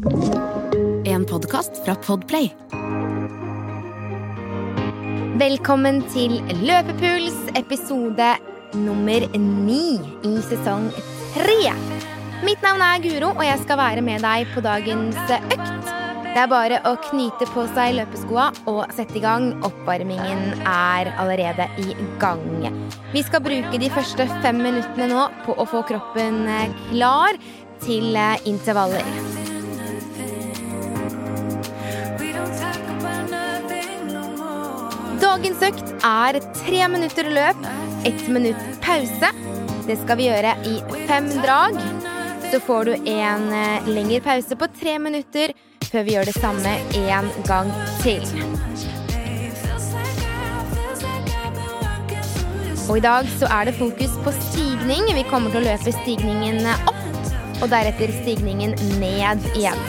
En podkast fra Podplay. Velkommen til Løpepuls, episode nummer ni i sesong tre. Mitt navn er Guro, og jeg skal være med deg på dagens økt. Det er bare å knyte på seg løpeskoa og sette i gang. Oppvarmingen er allerede i gang. Vi skal bruke de første fem minuttene nå på å få kroppen klar til intervaller. Dagens økt er tre minutter løp, ett minutt pause. Det skal vi gjøre i fem drag. Så får du en eh, lengre pause på tre minutter før vi gjør det samme en gang til. Og i dag så er det fokus på stigning. Vi kommer til å løpe stigningen opp, og deretter stigningen ned igjen.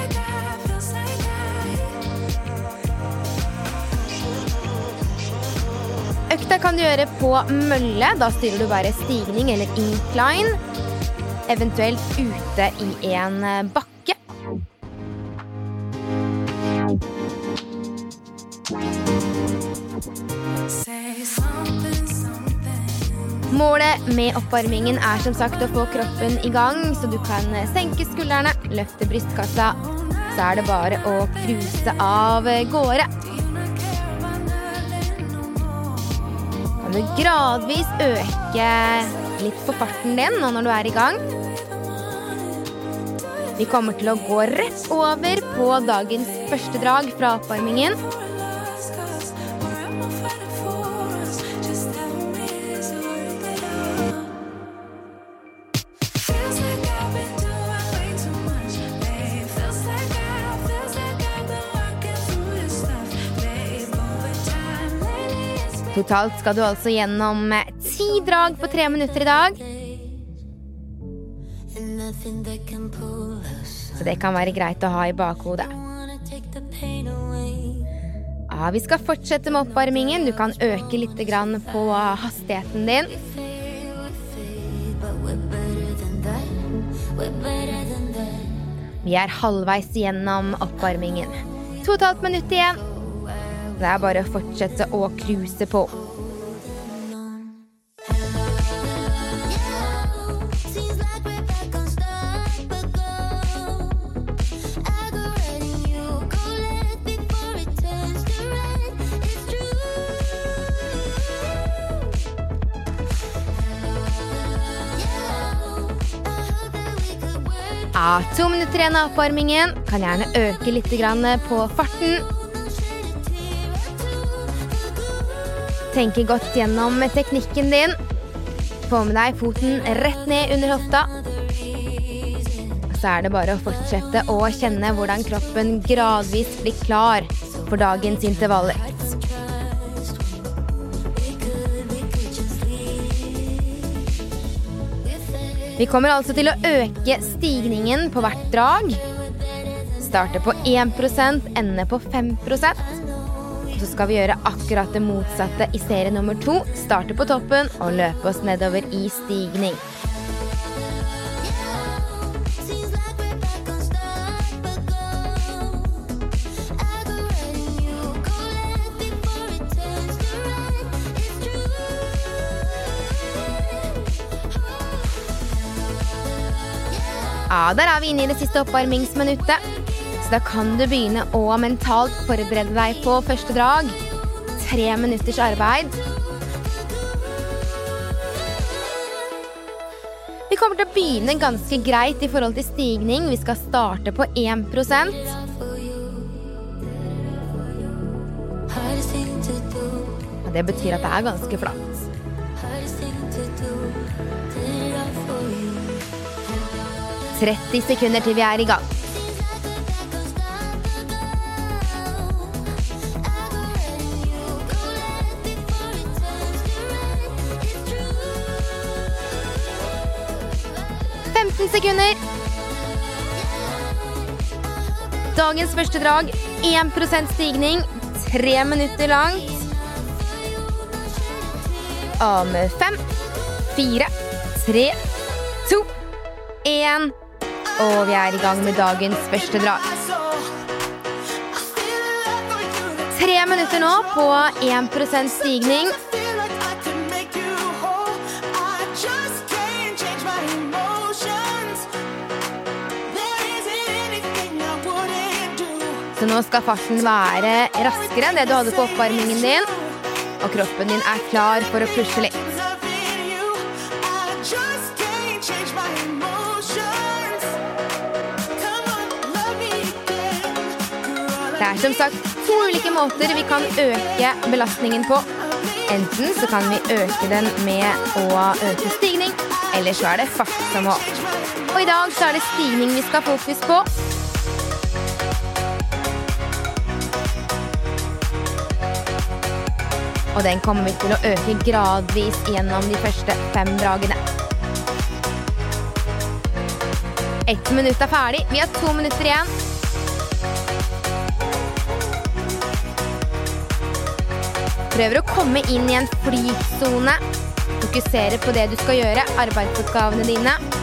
Økta kan du gjøre på mølle. Da styrer du bare stigning eller incline. Eventuelt ute i en bakke. Målet med oppvarmingen er som sagt å få kroppen i gang, så du kan senke skuldrene, løfte brystkassa. Så er det bare å cruise av gårde. Kan du gradvis øke litt på farten din nå når du er i gang. Vi kommer til å gå rett over på dagens første drag fra oppvarmingen. Totalt skal du altså gjennom ti drag på tre minutter i dag. Så det kan være greit å ha i bakhodet. Ja, vi skal fortsette med oppvarmingen. Du kan øke litt på hastigheten din. Vi er halvveis gjennom oppvarmingen. To og et halvt minutt igjen. Det er bare å fortsette å cruise på. Ja, to minutter igjen av oppvarmingen. Kan gjerne øke litt på farten. Tenke godt gjennom teknikken din. Få med deg foten rett ned under hofta. Så er det bare å fortsette å kjenne hvordan kroppen gradvis blir klar for dagens intervaller. Vi kommer altså til å øke stigningen på hvert drag. Starte på 1% ende på 5 så skal vi gjøre akkurat det motsatte i serie nummer to. Starte på toppen og løpe oss nedover i stigning. Ja, der er vi inne i det siste oppvarmingsminuttet. Da kan du begynne å mentalt forberede deg på første drag. Tre minutters arbeid. Vi kommer til å begynne ganske greit i forhold til stigning. Vi skal starte på 1 Og Det betyr at det er ganske flatt. 30 sekunder til vi er i gang. Sekunder. Dagens første drag 1% stigning. Tre minutter langt. Om fem, fire, tre, to, én Og vi er i gang med dagens første drag. Tre minutter nå på 1% stigning. Så nå skal farten være raskere enn det du hadde på oppvarmingen din. Og kroppen din er klar for å pushe litt. Det er som sagt to ulike måter vi kan øke belastningen på. Enten så kan vi øke den med å øke stigning, eller så er det fart som mål. Og i dag så er det stigning vi skal fokus på. Og den kommer vi til å øke gradvis gjennom de første fem dragene. Ett minutt er ferdig. Vi har to minutter igjen. Prøver å komme inn i en flytsone. Fokusere på det du skal gjøre, arbeidsoppgavene dine.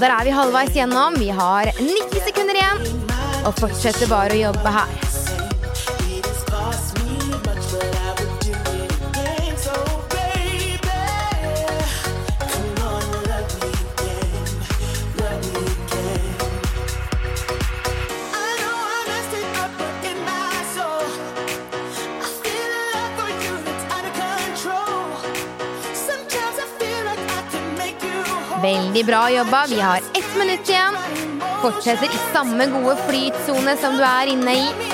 Der er vi halvveis gjennom. Vi har 90 sekunder igjen. Og fortsetter bare å jobbe her. Veldig bra jobba. Vi har ett minutt igjen. Fortsetter i samme gode flytsone som du er inne i.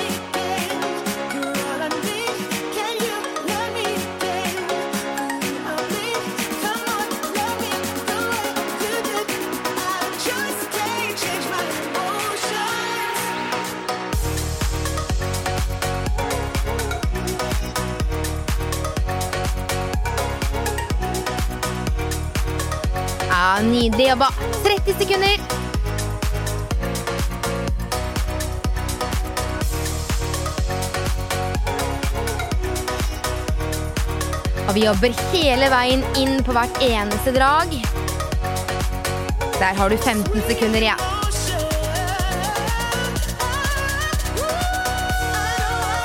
jobba. 30 sekunder. Og vi jobber hele veien inn på hvert eneste drag. Der har du 15 sekunder igjen.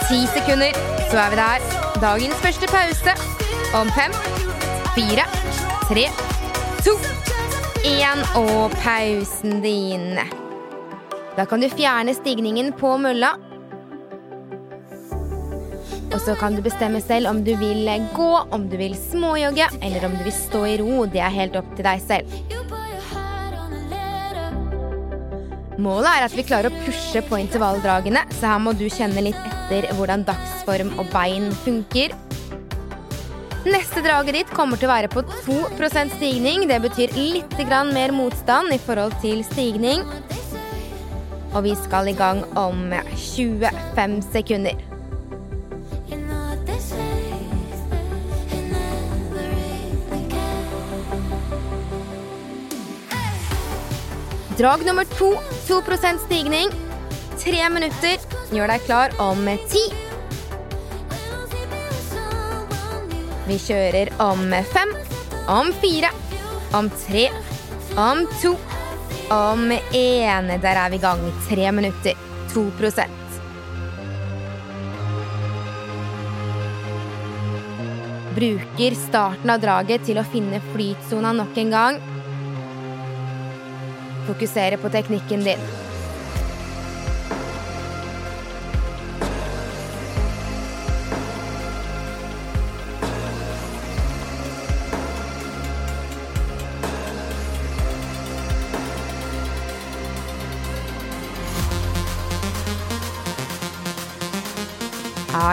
Ti sekunder, så er vi der. Dagens første pause om fem, fire, tre, to, én og pausen din. Da kan du fjerne stigningen på mølla. Og så kan du bestemme selv om du vil gå, om du vil småjogge, eller om du vil stå i ro. Det er helt opp til deg selv. Målet er at vi klarer å pushe på intervalldragene, så her må du kjenne litt etter hvordan dagsform og bein funker. Neste draget ditt kommer til å være på 2% stigning. Det betyr litt mer motstand i forhold til stigning. Og vi skal i gang om 25 sekunder. Drag nummer to. 2% stigning. Tre minutter. Gjør deg klar om ti. Vi kjører om fem, om fire, om tre, om to, om én. Der er vi i gang. Tre minutter. To prosent. Bruker starten av draget til å finne flytsona nok en gang. Fokusere på teknikken din.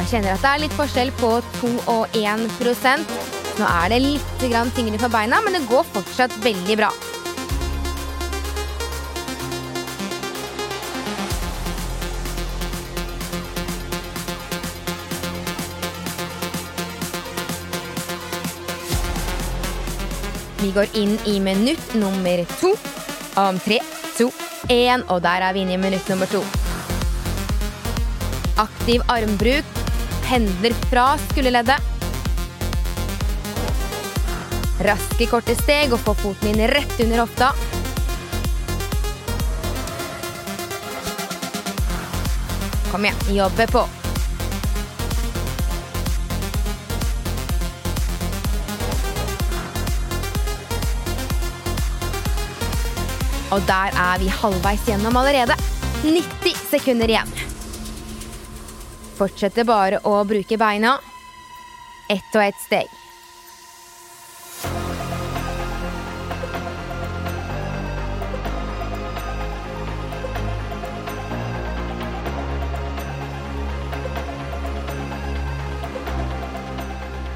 Kjenner at det er litt forskjell på 2 og 1% Nå er det litt tyngre for beina, men det går fortsatt veldig bra. Vi går inn i minutt nummer to Om tre, to, én, og der er vi inne i minutt nummer to. Aktiv armbruk. Pendler fra skulderleddet. Raske, korte steg og få foten inn rett under hofta. Kom igjen, jobbe på. Og der er vi halvveis gjennom allerede. 90 sekunder igjen. Fortsette bare å bruke beina. Ett og ett steg.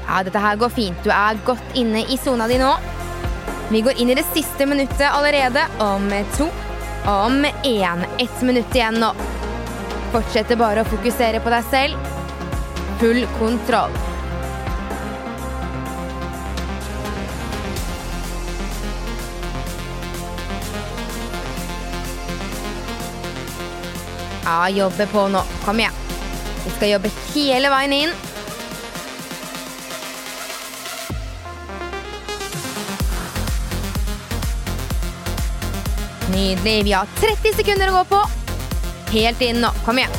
Ja, dette her går fint. Du er godt inne i sona di nå. Vi går inn i det siste minuttet allerede. Om to. Om én. Ett minutt igjen nå. Fortsetter bare å fokusere på deg selv. Full kontroll. Ja, jobbe på nå. Kom igjen. Vi skal jobbe hele veien inn. Nydelig. Vi har 30 sekunder å gå på. Helt inn nå. Kom igjen.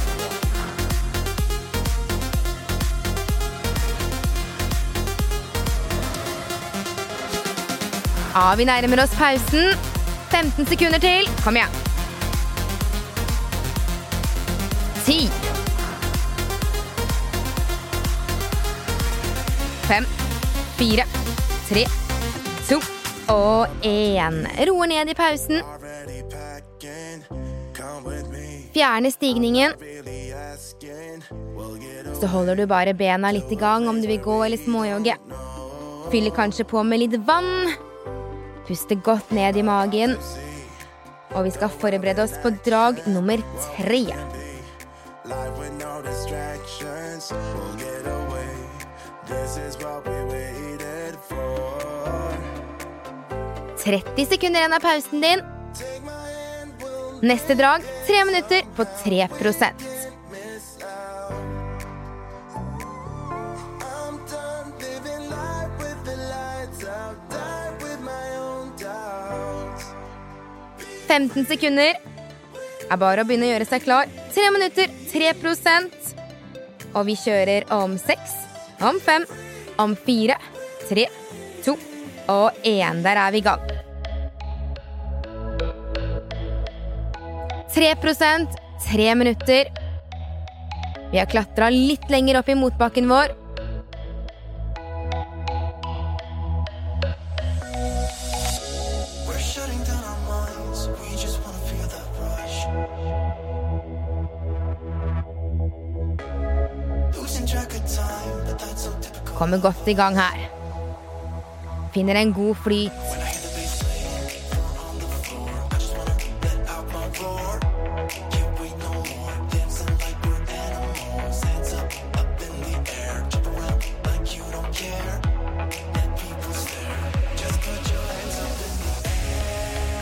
Ja, vi nærmer oss pausen. 15 sekunder til. Kom igjen. 10 Fem, fire, tre, to og 1. Roer ned i pausen. Fjerne stigningen. Så holder du bare bena litt i gang om du vil gå eller småjogge. Fyller kanskje på med litt vann. Puste godt ned i magen. Og vi skal forberede oss på drag nummer tre. This is what we waited for. 30 sekunder igjen av pausen din. Neste drag tre minutter på 3 miss out. I'm done living life with the lights out, die with my own doubts. 15 sekunder. Er bare å begynne å gjøre seg klar. Tre minutter, 3% Og vi kjører om seks, om fem, om fire, tre, to og én. Der er vi i gang. 3% tre minutter. Vi har klatra litt lenger opp i motbakken vår. Kommer godt i gang her. Finner en god flyt.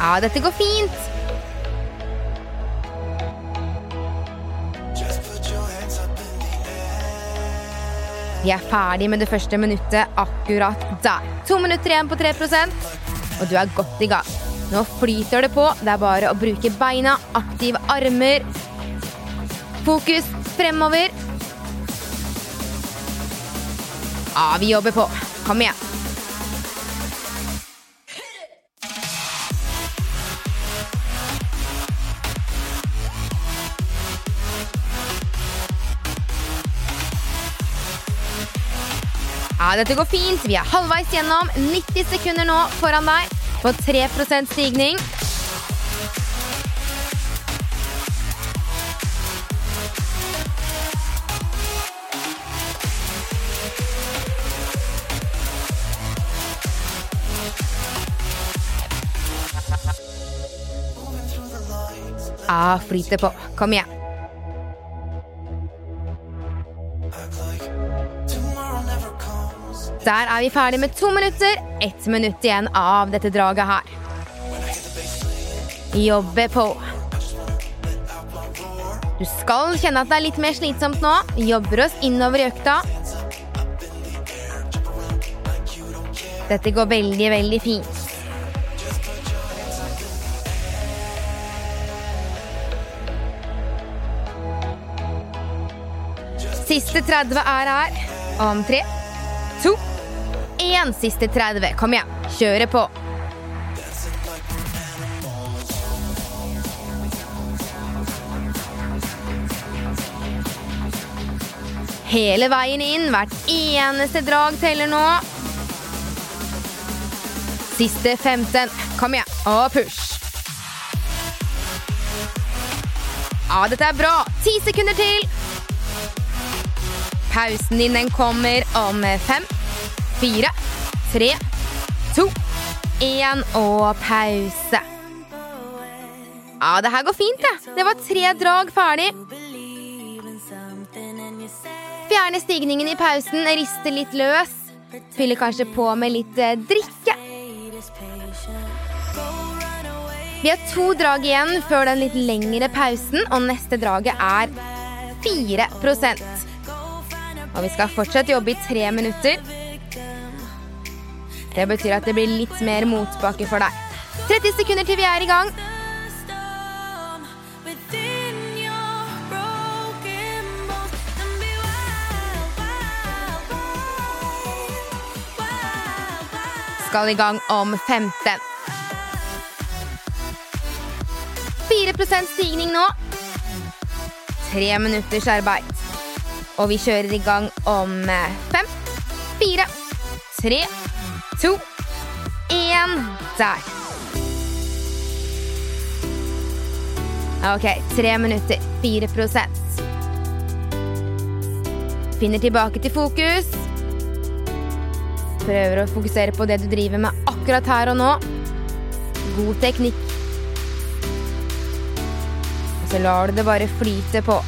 Ja, dette går fint. Vi er ferdig med det første minuttet akkurat der. To minutter igjen på 3% og du er godt i gang. Nå flyter det på. Det er bare å bruke beina, aktive armer. Fokus fremover. Ja, vi jobber på. Kom igjen. Dette går fint. Vi er halvveis gjennom. 90 sekunder nå foran deg på 3% stigning. Ah, flyter på. Kom igjen. Der er vi ferdig med to minutter. Ett minutt igjen av dette draget her. Jobbe på. Du skal kjenne at det er litt mer slitsomt nå. Jobber oss innover i økta. Dette går veldig, veldig fint. Siste 30 er her. Om tre, to, én. Siste 30. Kom igjen, kjøre på. Hele veien inn. Hvert eneste drag teller nå. Siste 15. Kom igjen, og push. Ja, dette er bra. Ti sekunder til. Pausen din den kommer om fem, fire, tre, to, én og pause. Ja, det her går fint, det. Det var tre drag ferdig. Fjerne stigningen i pausen, riste litt løs. Fyller kanskje på med litt eh, drikke. Vi har to drag igjen før den litt lengre pausen, og neste draget er 4% Og vi skal fortsatt jobbe i tre minutter. Det betyr at det blir litt mer motbakke for deg. 30 sekunder til vi er i gang. Skal i gang om 15. 4 stigning nå. Tre minutters arbeid. Og vi kjører i gang om eh, fem, fire, tre, to, én. Der. Ok, tre minutter. 4% Finner tilbake til fokus. Prøver å fokusere på det du driver med akkurat her og nå. God teknikk. Og så lar du det bare flyte på.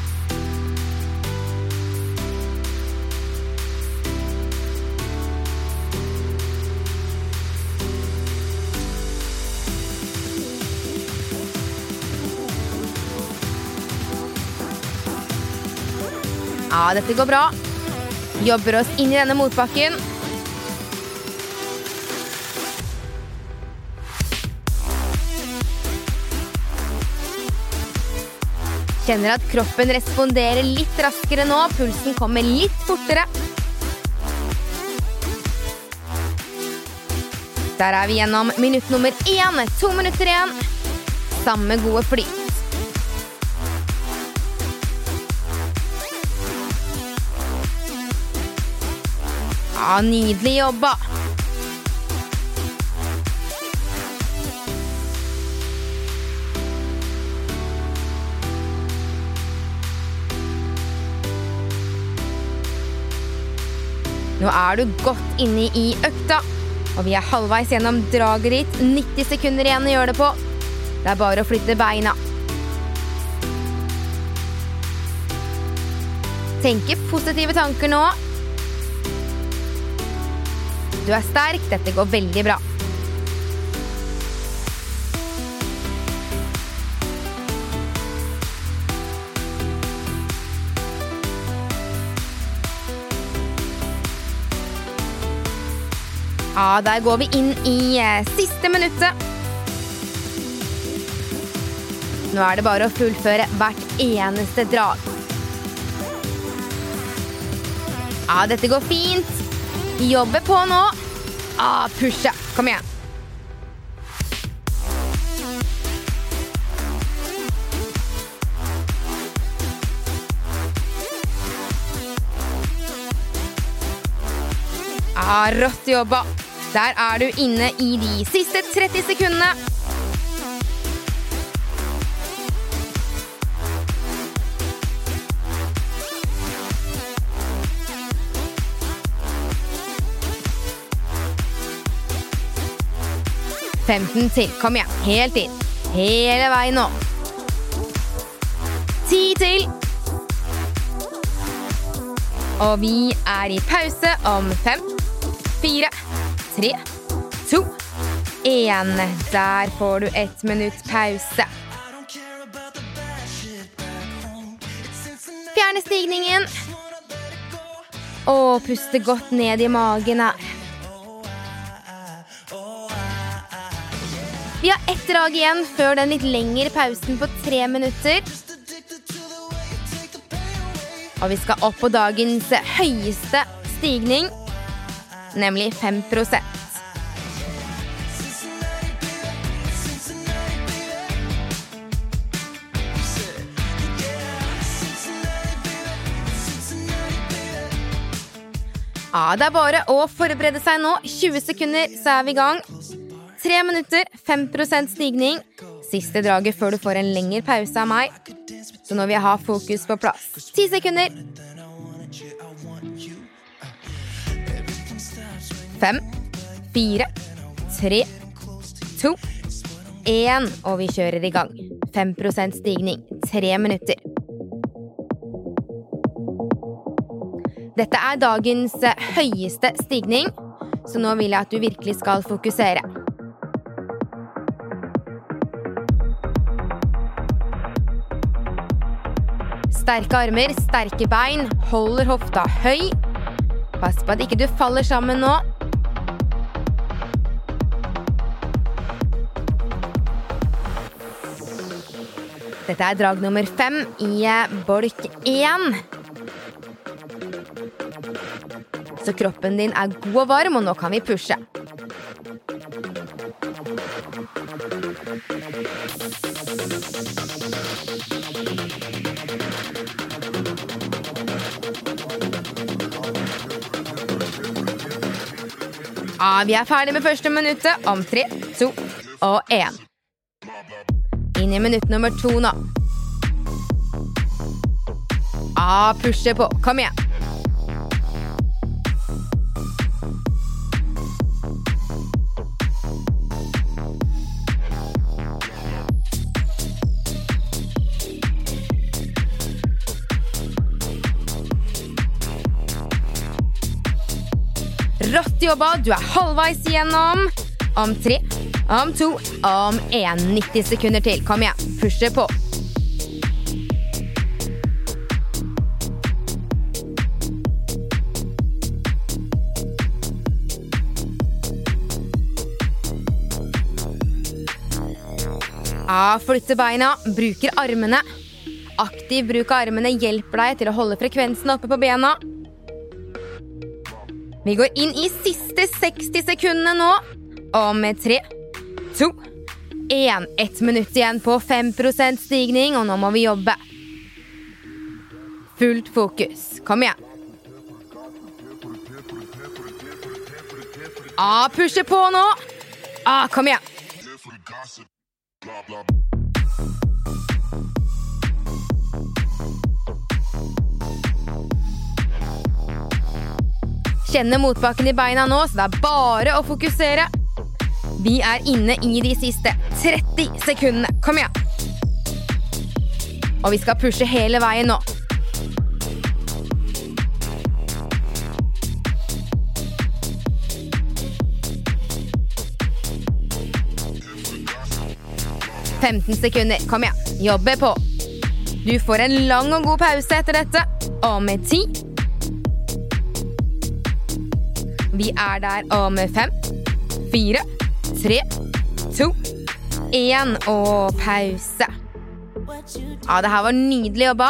Ja, dette går bra. Jobber oss inn i denne motbakken. Kjenner at kroppen responderer litt raskere nå. Pulsen kommer litt fortere. Der er vi gjennom minutt nummer én. To minutter igjen. Samme gode flyt. Nydelig jobba. Nå er du godt inne i økta, og vi er halvveis gjennom draget ditt. 90 sekunder igjen å gjøre det på. Det er bare å flytte beina. Tenke positive tanker nå. Du er sterk. Dette går veldig bra. Ja, der går vi inn i eh, siste minuttet. Nå er det bare å fullføre hvert eneste drag. Ja, dette går fint. Jobbe på nå. Ah, pushe. Kom igjen. Ah, rått jobba. Der er du inne i de siste 30 sekundene. Femten til. Kom igjen. Helt inn. Hele veien nå. 10 til. Og vi er i pause om fem, fire, tre, to, én. Der får du ett minutt pause. Fjerne stigningen. Og puste godt ned i magen her. Vi har ett drag igjen før den litt lengre pausen på tre minutter. Og vi skal opp på dagens høyeste stigning, nemlig 5 Ja, det er bare å forberede seg nå. 20 sekunder, så er vi i gang. Tre minutter, 5% stigning. Siste draget før du får en lengre pause av meg. Så nå vil jeg ha fokus på plass. Ti sekunder. Fem, fire, tre, to, én. Og vi kjører i gang. 5% stigning. Tre minutter. Dette er dagens høyeste stigning, så nå vil jeg at du virkelig skal fokusere. Sterke armer, sterke bein, holder hofta høy. Pass på at ikke du faller sammen nå. Dette er drag nummer fem i bolk én. Så kroppen din er god og varm, og nå kan vi pushe. Ja, vi er ferdig med første minuttet om tre, to og én. Inn i minutt nummer to nå. Ja, pushe på. Kom igjen. Jobba. Du er halvveis igjennom. Om tre, om to, om én. 90 sekunder til. Kom igjen. Pushe på. Ja, flytte beina, bruker armene. Aktiv bruk av armene hjelper deg til å holde frekvensen oppe på bena. Vi går inn i siste 60 sekundene nå. Og med tre, to, én. Ett minutt igjen på 5% stigning, og nå må vi jobbe. Fullt fokus. Kom igjen. Ah, pushe på nå. Ah, kom igjen. Kjenner motbakken i beina nå, så det er bare å fokusere. Vi er inne i de siste 30 sekundene. Kom igjen. Og vi skal pushe hele veien nå. «15 sekunder. Kom igjen. Jobbe på. Du får en lang og god pause etter dette. Og med ti Vi er der om fem, fire, tre, to, én og pause. Ja, det her var nydelig jobba.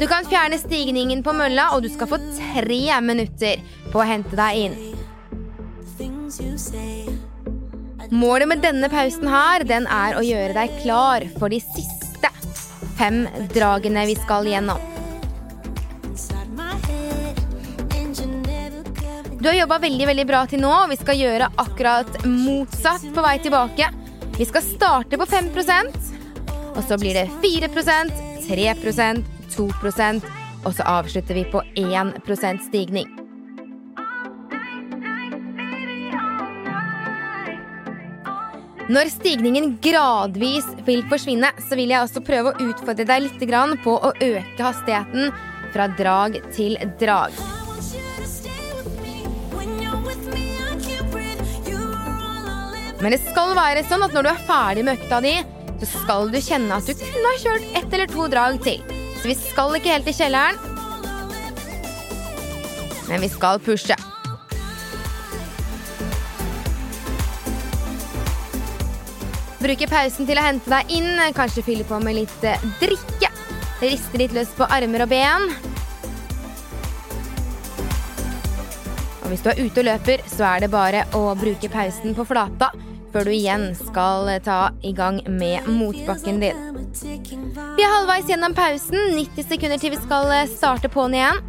Du kan fjerne stigningen på mølla, og du skal få tre minutter på å hente deg inn. Målet med denne pausen her, den er å gjøre deg klar for de siste fem dragene vi skal gjennom. Du har jobba veldig veldig bra til nå, og vi skal gjøre akkurat motsatt på vei tilbake. Vi skal starte på 5% og så blir det 4% 3% 2% og så avslutter vi på 1% stigning. Når stigningen gradvis vil forsvinne, så vil jeg også prøve å utfordre deg litt på å øke hastigheten fra drag til drag. Men det skal være sånn at når du er ferdig med økta di, så skal du kjenne at du kunne ha kjørt ett eller to drag til. Så vi skal ikke helt i kjelleren. Men vi skal pushe. Bruke pausen til å hente deg inn, kanskje fylle på med litt eh, drikke. Riste litt løs på armer og ben. Og hvis du er ute og løper, så er det bare å bruke pausen på flata før du igjen skal ta i gang med motbakken din. Vi er halvveis gjennom pausen. 90 sekunder til vi skal starte på'n igjen.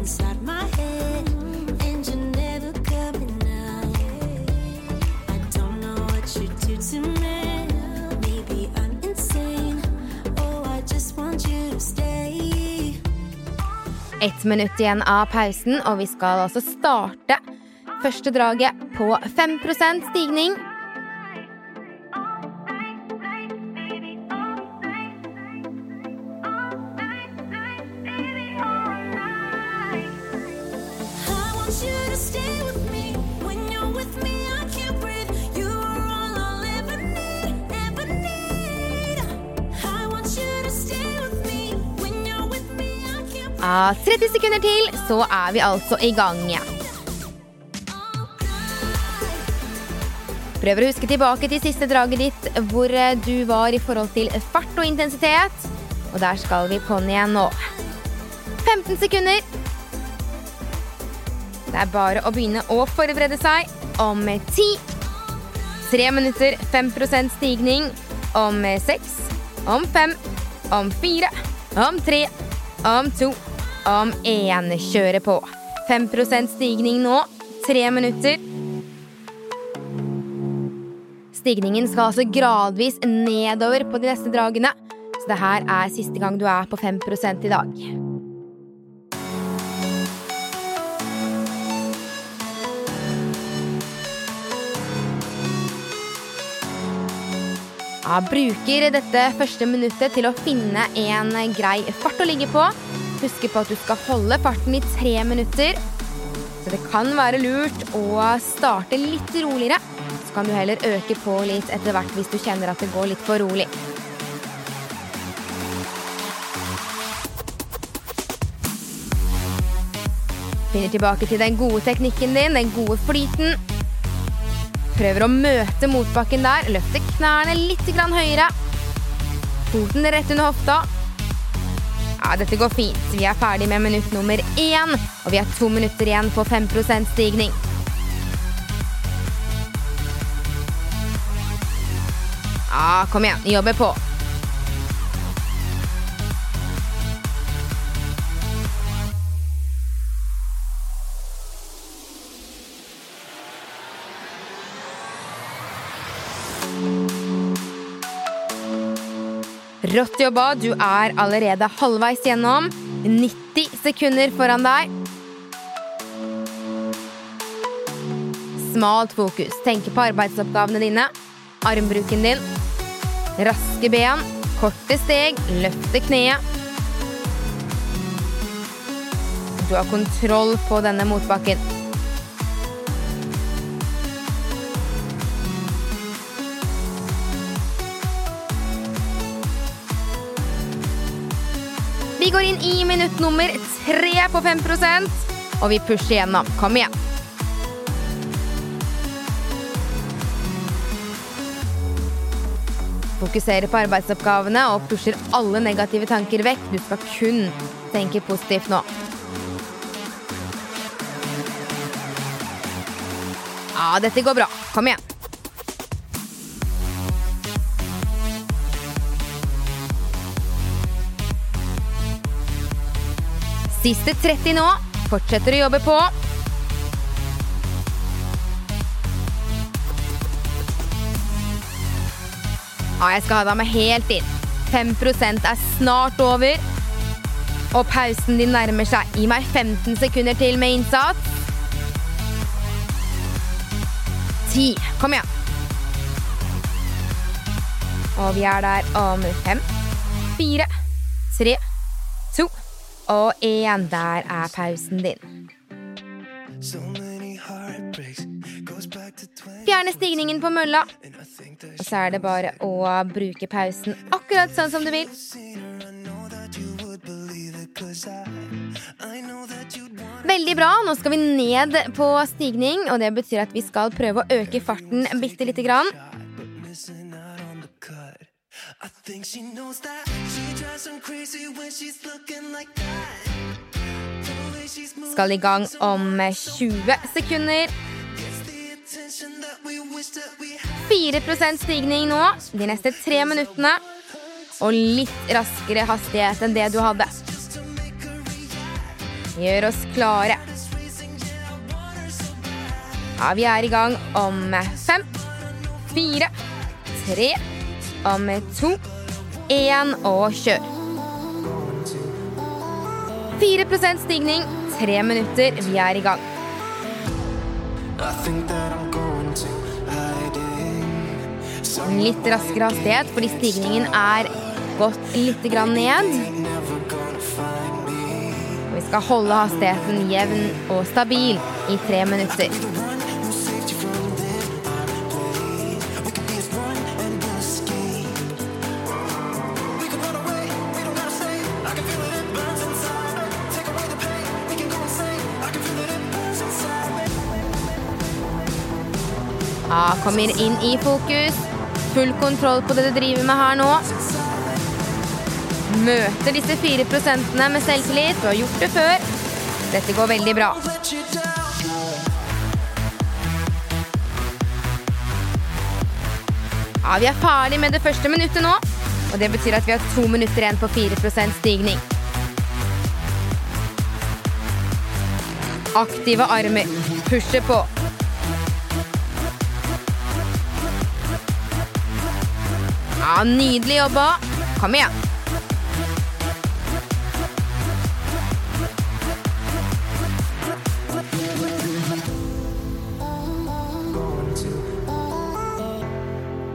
Inside know Ett minutt igjen av pausen, og vi skal altså starte første draget på 5% stigning. Ja, 30 sekunder til, så er vi altså i gang. Prøver å huske tilbake til siste draget ditt, hvor eh, du var i forhold til fart og intensitet. Og der skal vi på'n igjen nå. 15 sekunder. Det er bare å begynne å forberede seg. Om 10, 3 minutter, 5% stigning. Om 6, om 5, om 4, om 3, om 2, om én Kjøre på. 5% stigning nå. Tre minutter. Stigningen skal altså gradvis nedover på de neste dragene. Så det her er siste gang du er på 5 i dag. Ja, bruker dette første minuttet til å finne en grei fart å ligge på. Husk på at du skal holde farten i tre minutter. Så det kan være lurt å starte litt roligere. Så kan du heller øke på litt etter hvert hvis du kjenner at det går litt for rolig. Finner tilbake til den gode teknikken din, den gode flyten. Prøver å møte motbakken der. Løfter knærne litt høyere. Foten rett under hofta. Dette går fint. Vi er ferdig med minutt nummer én, og vi har to minutter igjen på 5% stigning. Ja, kom igjen. Jobber på. Rått jobba. Du er allerede halvveis gjennom. 90 sekunder foran deg. Smalt fokus. Tenke på arbeidsoppgavene dine. Armbruken din. Raske ben. Korte steg. Løfte kneet. Du har kontroll på denne motbakken. Vi går inn i minutt nummer tre på 5% og vi pusher gjennom. Kom igjen. Fokuserer på arbeidsoppgavene og pusher alle negative tanker vekk. Du skal kun tenke positivt nå. Ja, dette går bra. Kom igjen. Siste 30 nå. Fortsetter å jobbe på. Ja, jeg skal ha deg med helt inn. 5% er snart over. Og pausen din nærmer seg. Gi meg 15 sekunder til med innsats. 10. Kom igjen. Og vi er der om 5, 4, tre, to og én. Der er pausen din. So many heartbreaks goes back to 20 Fjerne stigningen på mølla, og så er det bare å bruke pausen akkurat sånn som du vil. Veldig bra. Nå skal vi ned på stigning, og det betyr at vi skal prøve å øke farten bitte lite grann. Skal i gang om 20 sekunder. gets the attention that we wish that we had 4 stigning nå de neste tre minuttene. Og litt raskere hastighet enn det du hadde. Gjør oss klare. Ja, vi er i gang om fem, fire, tre, om to, én og kjør. 4% stigning, tre minutter. Vi er i gang. Litt raskere hastighet, fordi stigningen er gått litt ned. Og vi skal holde hastigheten jevn og stabil i tre minutter. Kommer inn i fokus. Full kontroll på det du driver med her nå. Møter disse fire prosentene med selvtillit. Du har gjort det før. Dette går veldig bra. Ja, Vi er ferdig med det første minuttet nå. Og det betyr at vi har to minutter igjen på 4% stigning. Aktive armer. Pushe på. Ja, Nydelig jobba. Kom igjen.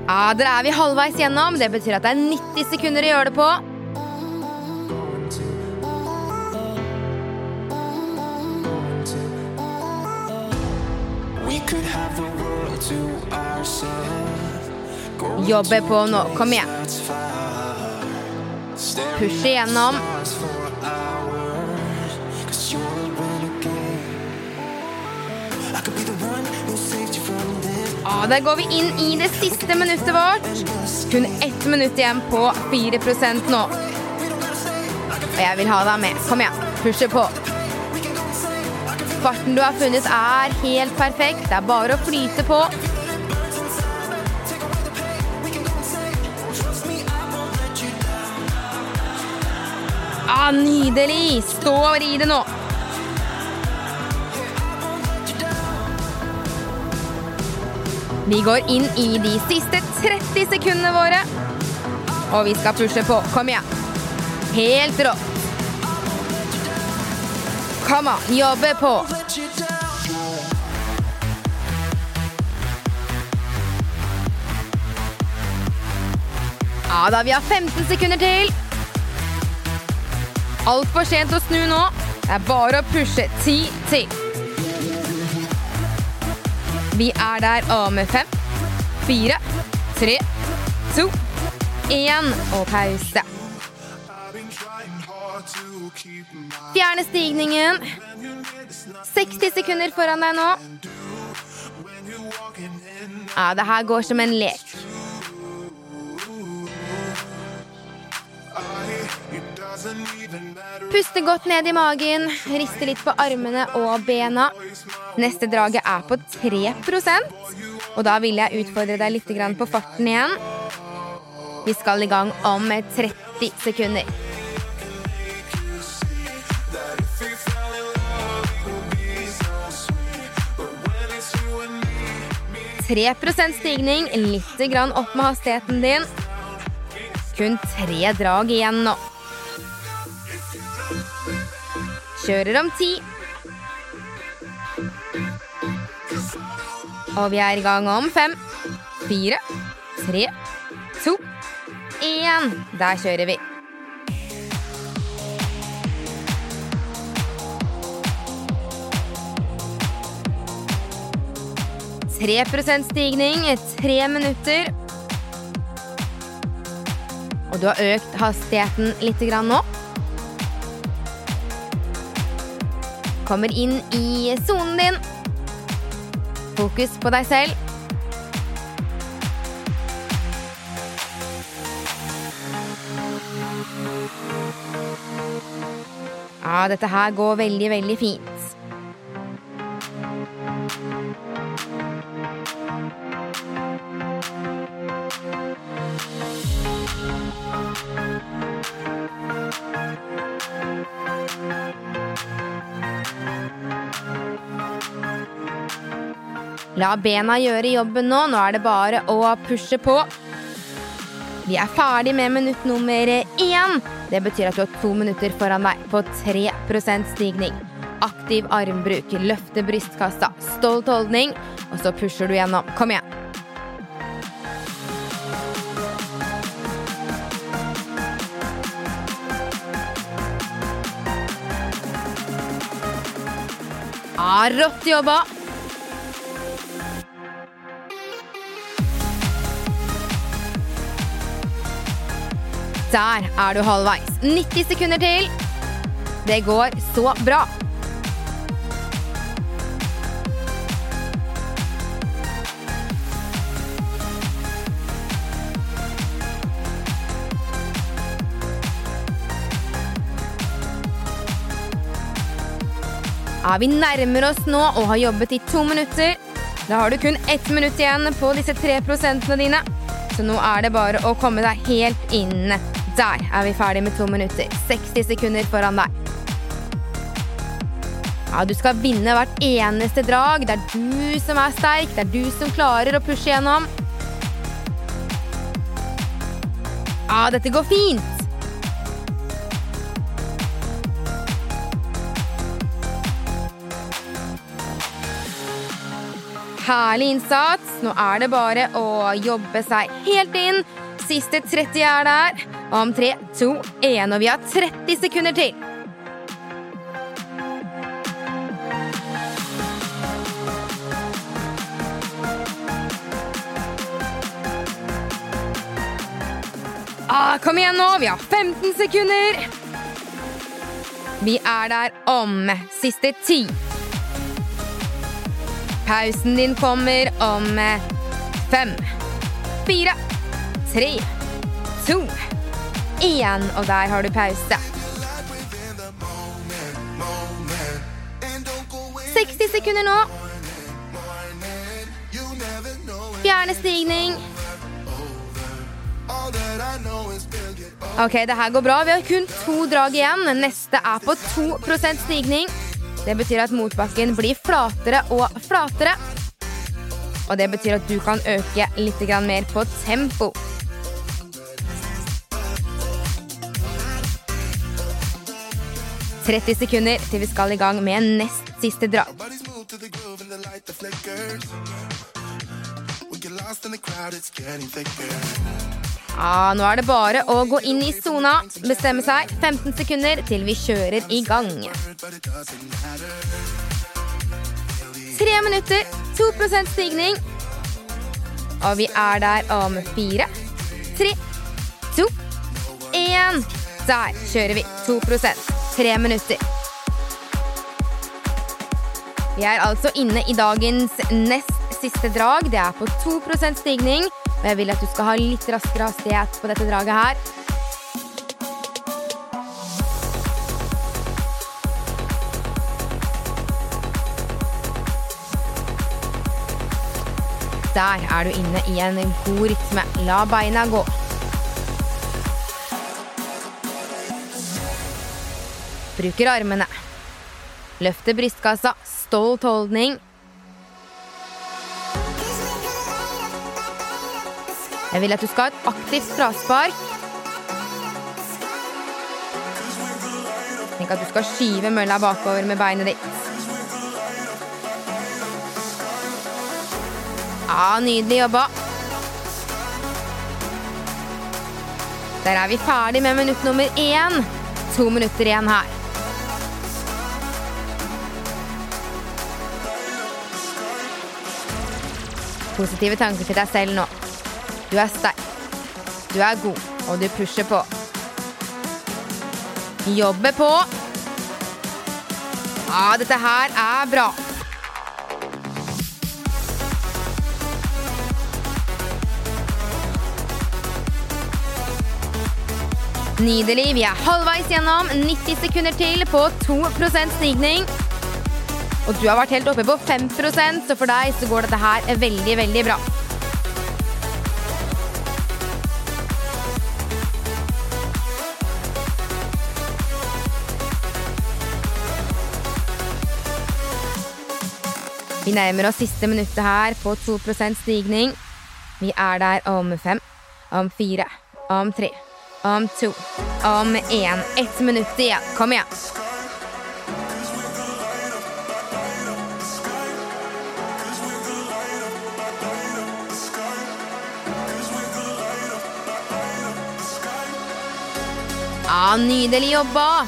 Ja, Dere er vi halvveis gjennom. Det betyr at det er 90 sekunder å gjøre det på. The på nå. Kom igjen. Push igjennom. Ja, Der går vi inn i det siste minuttet vårt. Kun ett minutt igjen på 4 nå. Og jeg vil ha deg med. Kom igjen. Pushe på. Farten du har funnet, er helt perfekt. Det er bare å flyte på. Ah, nydelig! Stå og ri det nå. Vi går inn i de siste 30 sekundene våre. Og vi skal pushe på. Kom igjen. Helt rått. Kom an, jobbe på. Ja da, vi har 15 sekunder til. Altfor sent å snu nå. Det er bare å pushe. Ti til. Vi er der om fem, fire, tre, to, én og pause. Fjerne stigningen. 60 sekunder foran deg nå. Ja, det her går som en lek. Puste godt ned i magen, riste litt på armene og bena. Neste draget er på 3% og da vil jeg utfordre deg litt på farten igjen. Vi skal i gang om 30 sekunder. Prosent stigning, litt opp med hastigheten din. Kun tre drag igjen nå. Kjører om ti. Og vi er i gang om fem, fire, tre, to, én. Der kjører vi. Tre prosent stigning, i tre minutter. Og du har økt hastigheten litt nå. Kommer inn i sonen din. Fokus på deg selv. Ja, dette her går veldig, veldig fint. La bena gjøre jobben nå. Nå er det bare å pushe på. Vi er ferdig med minutt nummer én. Det betyr at du har to minutter foran deg på 3% stigning. Aktiv armbruk, løfte brystkassa, stolt holdning, og så pusher du gjennom. Kom igjen. Ja, rått jobba! Der er du halvveis. 90 sekunder til. Det går så bra. Ja, vi nærmer oss nå og har jobbet i to minutter. Da har du kun ett minutt igjen på disse tre prosentene dine. Så nå er det bare å komme deg helt inn. Der er vi ferdig med to minutter. 60 sekunder foran deg. Ja, Du skal vinne hvert eneste drag. Det er du som er sterk. Det er du som klarer å pushe gjennom. Ja, dette går fint. Herlig innsats. Nå er det bare å jobbe seg helt inn. Siste 30 er der. Om 3, 2, 1, og vi har 30 sekunder til. Ah, kom igjen nå, vi har 15 sekunder. Vi er der om siste ti. Pausen din kommer om fem, fire, tre, to, én. Og der har du pause. 60 sekunder nå. Fjerne stigning. Ok, det her går bra. Vi har kun to drag igjen. Neste er på 2% stigning. Det betyr at motbakken blir flatere og flatere. Og det betyr at du kan øke litt mer på tempo. «30 sekunder til vi skal i gang med nest siste drag. Ja, nå er det bare å gå inn i sona, bestemme seg 15 sekunder til vi kjører i gang. Tre minutter, 2% stigning. Og vi er der om fire, tre, to, én. Der kjører vi 2 Tre minutter. Vi er altså inne i dagens nest siste drag. Det er på 2% stigning. Og jeg vil at du skal ha litt raskere hastighet på dette draget her. Der er du inne i en god rytme. La beina gå. Bruker armene. Løfter brystkassa. Stolt holdning. Jeg vil at du skal ha et aktivt fraspark. Tenk at du skal skyve mølla bakover med beinet ditt. Ja, nydelig jobba. Der er vi ferdig med minutt nummer én. To minutter igjen her. Positive tanker til deg selv nå. Du er sterk. Du er god, og du pusher på. Jobbe på. Ja, dette her er bra. Nydelig. Vi er halvveis gjennom. 90 sekunder til på 2% stigning. Og du har vært helt oppe på 5% så for deg så går dette her veldig, veldig bra. Vi nærmer oss siste minuttet her på 2% stigning. Vi er der om fem, om fire, om tre, om to, om én. Ett minutt igjen. Kom igjen. Ja, nydelig jobba!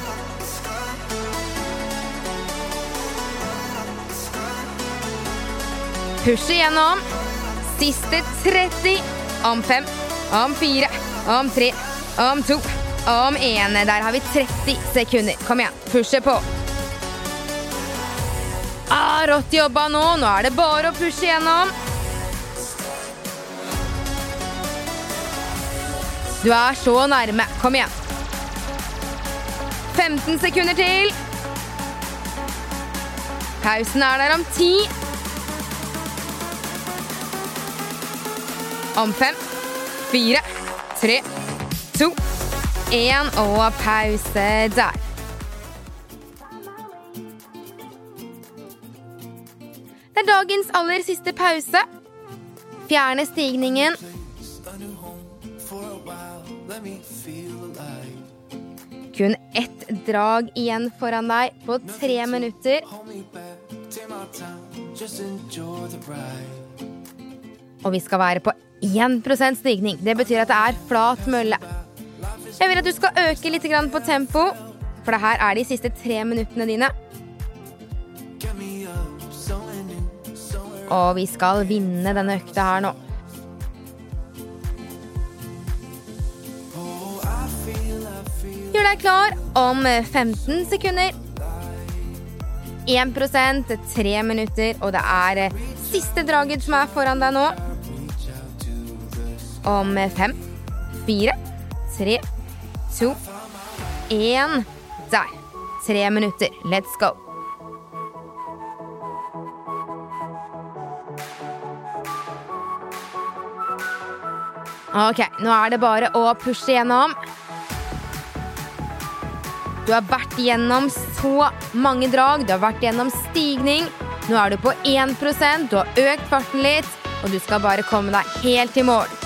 Push igjennom. Siste 30. Om fem, om fire, om tre, om to, om én. Der har vi 30 sekunder. Kom igjen, pushe på. Ah, rått jobba nå. Nå er det bare å pushe igjennom. Du er så nærme. Kom igjen. 15 sekunder til. Pausen er der om 10. Om fem, fire, tre, to, én og pause der. Det er dagens aller siste pause. Fjerne stigningen. Kun ett drag igjen foran deg på tre minutter. Og vi skal være på 1% stigning. Det betyr at det er flat mølle. Jeg vil at du skal øke litt på tempo, for det her er de siste tre minuttene dine. Og vi skal vinne denne økta her nå. Gjør deg klar om 15 sekunder. 1% tre minutter, og det er siste draget som er foran deg nå. Om fem, fire, tre, to, én. Der. Tre minutter. Let's go. Ok, nå er det bare å pushe gjennom. Du har vært gjennom så mange drag, du har vært gjennom stigning. Nå er du på 1 du har økt farten litt, og du skal bare komme deg helt i mål.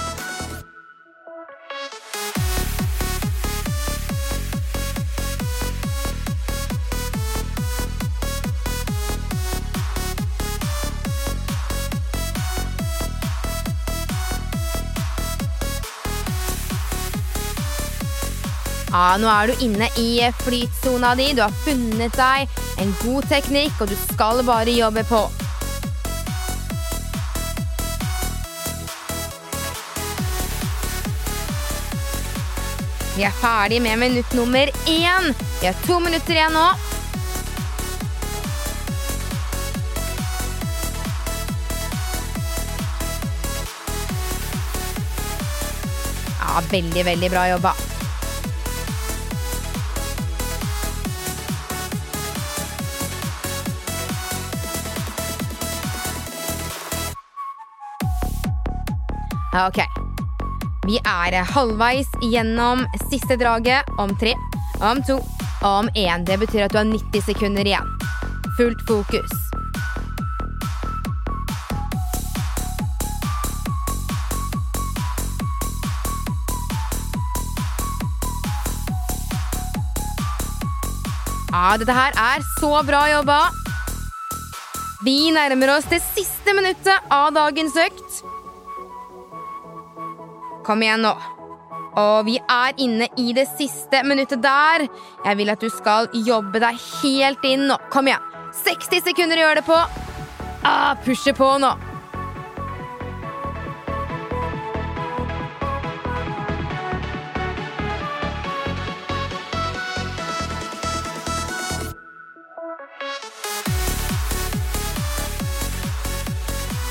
Nå er du inne i flytsona di. Du har funnet deg en god teknikk, og du skal bare jobbe på. Vi er ferdig med minutt nummer én. Vi har to minutter igjen nå. Ja, veldig, veldig bra jobba. Ok. Vi er halvveis gjennom siste draget om tre, om to, om én. Det betyr at du har 90 sekunder igjen. Fullt fokus. Ja, dette her er så bra jobba. Vi nærmer oss det siste minuttet av dagens økt. Kom igjen nå. Og vi er inne i det siste minuttet der. Jeg vil at du skal jobbe deg helt inn nå. Kom igjen. 60 sekunder å gjøre det på. Ah, pushe på nå.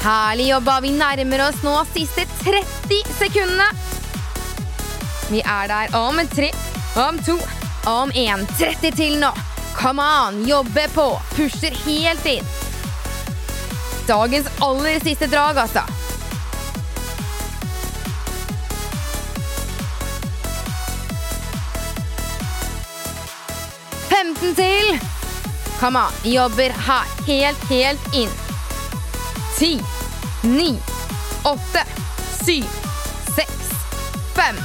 Herlig jobba. Vi nærmer oss nå siste 30 sekundene. Vi er der om tre, om to, om én. 30 til nå. Come on, jobbe på. Pusher helt inn. Dagens aller siste drag, altså. Femten til. Come on, jobber her. Helt, helt inn. Ti, ni, åtte, syv, seks, fem,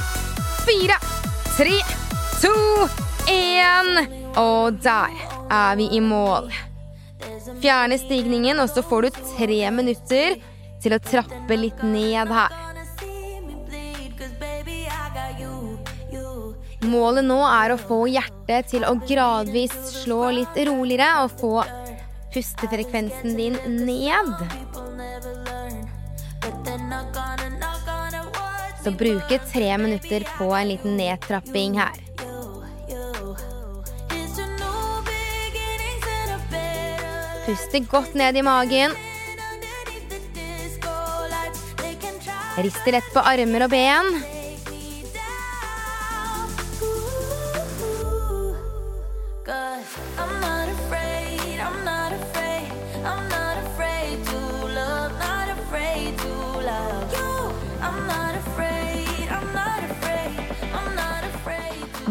fire, tre, to, én. Og der er vi i mål. Fjerne stigningen, og så får du tre minutter til å trappe litt ned her. Målet nå er å få hjertet til å gradvis slå litt roligere og få pustefrekvensen din ned. Så bruke tre minutter på en liten nedtrapping her. Puste godt ned i magen. Riste lett på armer og ben.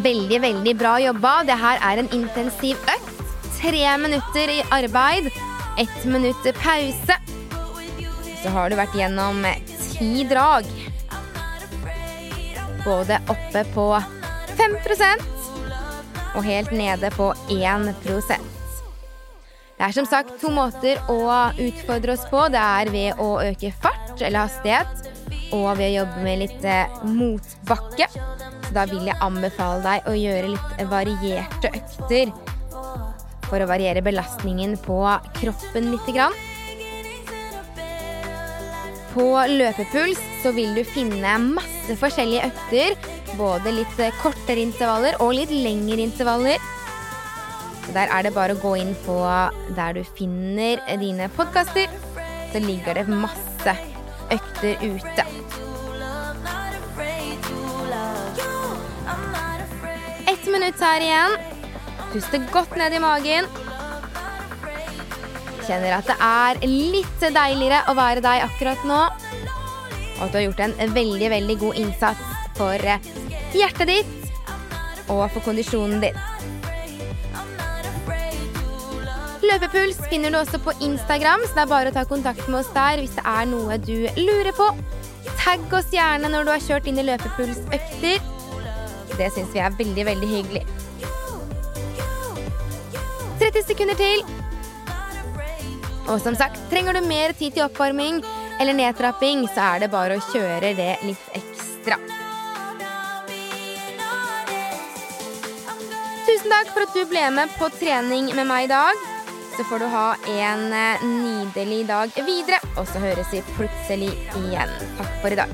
Veldig, veldig bra jobba. Det her er en intensiv økt. Tre minutter i arbeid, ett minutt pause. Så har du vært gjennom ti drag. Både oppe på 5% og helt nede på 1% Det er som sagt to måter å utfordre oss på. Det er ved å øke fart eller hastighet, og ved å jobbe med litt eh, motbakke. Da vil jeg anbefale deg å gjøre litt varierte økter for å variere belastningen på kroppen lite grann. På løpepuls så vil du finne masse forskjellige økter. Både litt kortere intervaller og litt lengre intervaller. Der er det bare å gå inn på der du finner dine podkaster. Så ligger det masse økter ute. Minutt her igjen. Puste godt ned i magen. Kjenner at det er litt deiligere å være deg akkurat nå. Og at du har gjort en veldig, veldig god innsats for eh, hjertet ditt og for kondisjonen din. Løpepuls finner du også på Instagram, så det er bare å ta kontakt med oss der hvis det er noe du lurer på. Tagg oss gjerne når du har kjørt inn i løpepulsøkter. Det syns vi er veldig, veldig hyggelig. 30 sekunder til. Og som sagt, trenger du mer tid til oppvarming eller nedtrapping, så er det bare å kjøre det litt ekstra. Tusen takk for at du ble med på trening med meg i dag. Så får du ha en eh, nydelig dag videre, og så høres vi plutselig igjen. Takk for i dag.